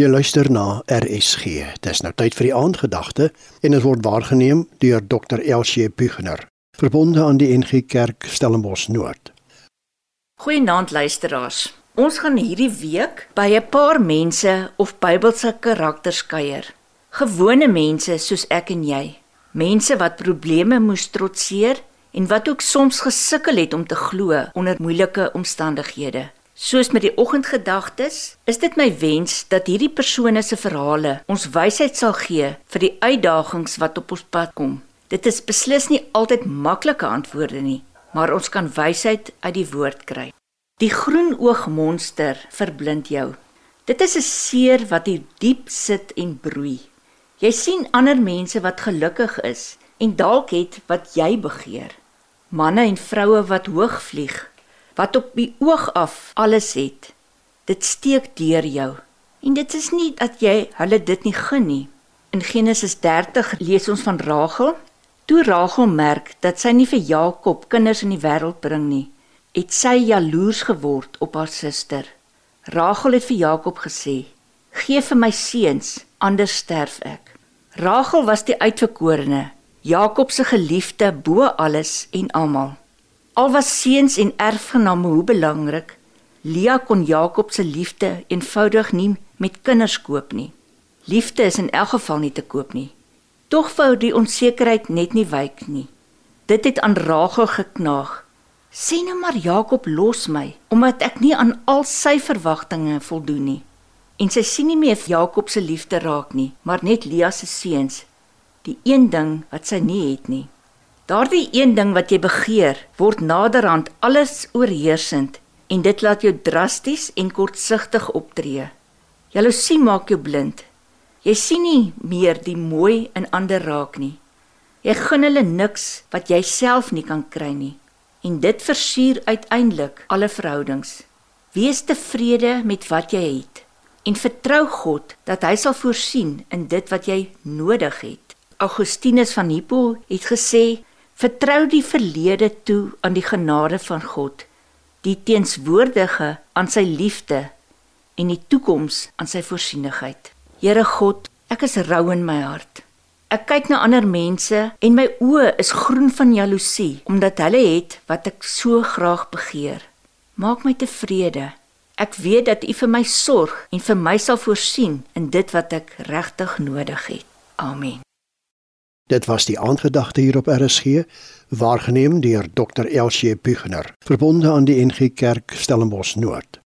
Jy luister na RSG. Dis nou tyd vir die aandgedagte en dit word waargeneem deur Dr. Elsie Buchner, verbonde aan die NG Kerk Stellenbosch Noord. Goeienaand luisteraars. Ons gaan hierdie week by 'n paar mense of Bybelse karakters kuier. Gewone mense soos ek en jy. Mense wat probleme moes trotseer en wat ook soms gesukkel het om te glo onder moeilike omstandighede. Soos met die oggendgedagtes, is dit my wens dat hierdie persone se verhale ons wysheid sal gee vir die uitdagings wat op ons pad kom. Dit is beslis nie altyd maklike antwoorde nie, maar ons kan wysheid uit die woord kry. Die groenoogmonster verblind jou. Dit is 'n seer wat hier diep sit en broei. Jy sien ander mense wat gelukkig is en dalk het wat jy begeer. Manne en vroue wat hoog vlieg wat op die oog af alles het. Dit steek deur jou. En dit is nie dat jy hulle dit nie gun nie. In Genesis 30 lees ons van Rachel. Toe Rachel merk dat sy nie vir Jakob kinders in die wêreld bring nie, het sy jaloers geword op haar suster. Rachel het vir Jakob gesê: "Geef vir my seuns, anders sterf ek." Rachel was die uitverkorene, Jakob se geliefde bo alles en almal. Al was seuns en erfgename hoe belangrik, Lia kon Jakob se liefde eenvoudig nie met kinders koop nie. Liefde is in elk geval nie te koop nie. Tog wou die onsekerheid net nie wyk nie. Dit het aan Rachel geknaag. Sê nou maar Jakob los my omdat ek nie aan al sy verwagtinge voldoen nie. En sy sien nie meer Jakob se liefde raak nie, maar net Lia se seuns, die een ding wat sy nie het nie. Daardie een ding wat jy begeer, word naderhand alles oorheersend en dit laat jou drasties en kortsigtig optree. Jaloesie maak jou blind. Jy sien nie meer die mooi in ander raak nie. Jy gun hulle niks wat jy self nie kan kry nie. En dit versuur uiteindelik alle verhoudings. Wees tevrede met wat jy het en vertrou God dat hy sal voorsien in dit wat jy nodig het. Augustinus van Hippo het gesê Vertrou die verlede toe aan die genade van God, die teenswoordige aan sy liefde en die toekoms aan sy voorsienigheid. Here God, ek is rou in my hart. Ek kyk na ander mense en my oë is groen van jaloesie omdat hulle het wat ek so graag begeer. Maak my tevrede. Ek weet dat U vir my sorg en vir my sal voorsien in dit wat ek regtig nodig het. Amen. Dit was die aangedagte hier op RSG, waargeneem deur Dr. Elsie Buchner, verbonde aan die NG Kerk Stellenbosch Noord.